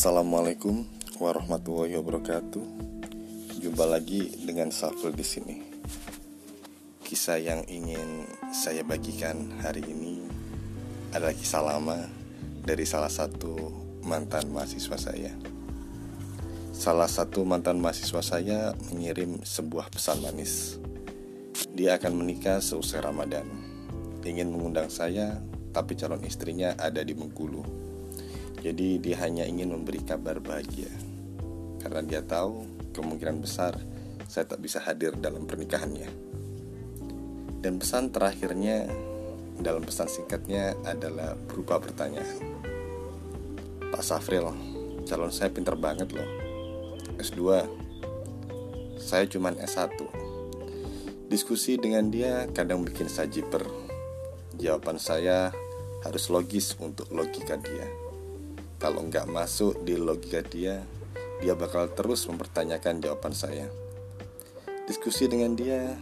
Assalamualaikum warahmatullahi wabarakatuh. Jumpa lagi dengan Saful di sini. Kisah yang ingin saya bagikan hari ini adalah kisah lama dari salah satu mantan mahasiswa saya. Salah satu mantan mahasiswa saya mengirim sebuah pesan manis. Dia akan menikah seusai Ramadan. Ingin mengundang saya, tapi calon istrinya ada di Bengkulu jadi dia hanya ingin memberi kabar bahagia. Karena dia tahu kemungkinan besar saya tak bisa hadir dalam pernikahannya. Dan pesan terakhirnya dalam pesan singkatnya adalah berupa pertanyaan. Pak Safril, calon saya pinter banget loh. S2 Saya cuman S1 Diskusi dengan dia kadang bikin saya jiper. Jawaban saya harus logis untuk logika dia kalau nggak masuk di logika dia, dia bakal terus mempertanyakan jawaban saya. Diskusi dengan dia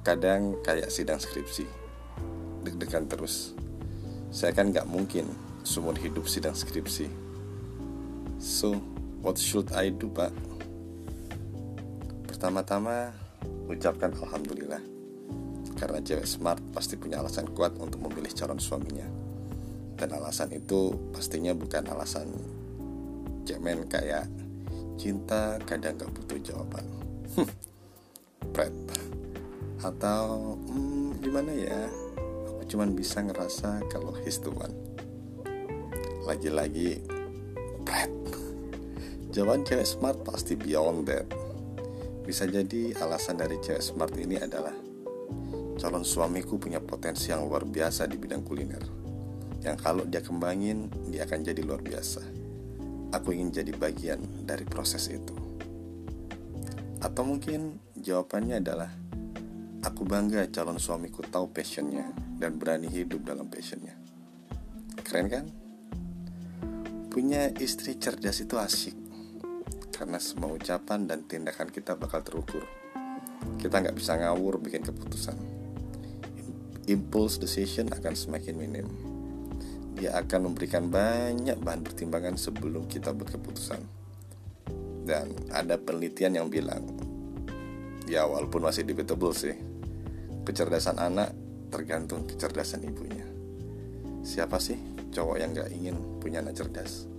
kadang kayak sidang skripsi, deg-degan terus. Saya kan nggak mungkin seumur hidup sidang skripsi. So, what should I do, Pak? Pertama-tama, ucapkan Alhamdulillah. Karena cewek smart pasti punya alasan kuat untuk memilih calon suaminya. Dan alasan itu pastinya bukan alasan cemen kayak cinta kadang gak butuh jawaban. Pret. Atau hmm, gimana ya? Aku cuman bisa ngerasa kalau he's. Lagi-lagi pret. Jawaban cewek smart pasti beyond that. Bisa jadi alasan dari cewek smart ini adalah calon suamiku punya potensi yang luar biasa di bidang kuliner yang kalau dia kembangin dia akan jadi luar biasa. Aku ingin jadi bagian dari proses itu. Atau mungkin jawabannya adalah aku bangga calon suamiku tahu passionnya dan berani hidup dalam passionnya. Keren kan? Punya istri cerdas itu asyik karena semua ucapan dan tindakan kita bakal terukur. Kita nggak bisa ngawur bikin keputusan. Impulse decision akan semakin minim dia akan memberikan banyak bahan pertimbangan sebelum kita berkeputusan. Dan ada penelitian yang bilang, ya walaupun masih debatable sih, kecerdasan anak tergantung kecerdasan ibunya. Siapa sih cowok yang gak ingin punya anak cerdas?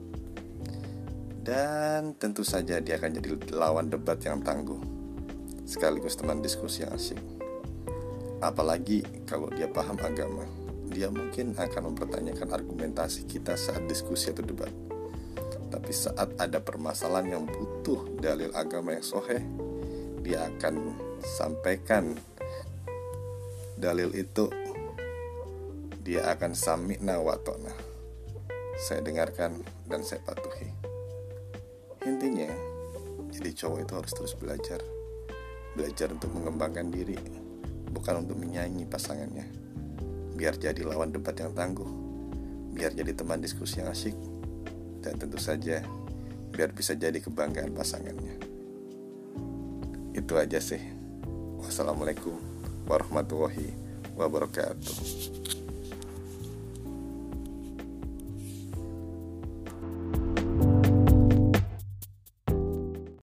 Dan tentu saja dia akan jadi lawan debat yang tangguh, sekaligus teman diskusi yang asyik. Apalagi kalau dia paham agama dia mungkin akan mempertanyakan argumentasi kita saat diskusi atau debat. Tapi saat ada permasalahan yang butuh dalil agama yang soheh, dia akan sampaikan dalil itu. Dia akan sami'na watona. Saya dengarkan dan saya patuhi. Intinya, jadi cowok itu harus terus belajar. Belajar untuk mengembangkan diri, bukan untuk menyaingi pasangannya biar jadi lawan debat yang tangguh, biar jadi teman diskusi yang asyik, dan tentu saja biar bisa jadi kebanggaan pasangannya. Itu aja sih. Wassalamualaikum warahmatullahi wabarakatuh.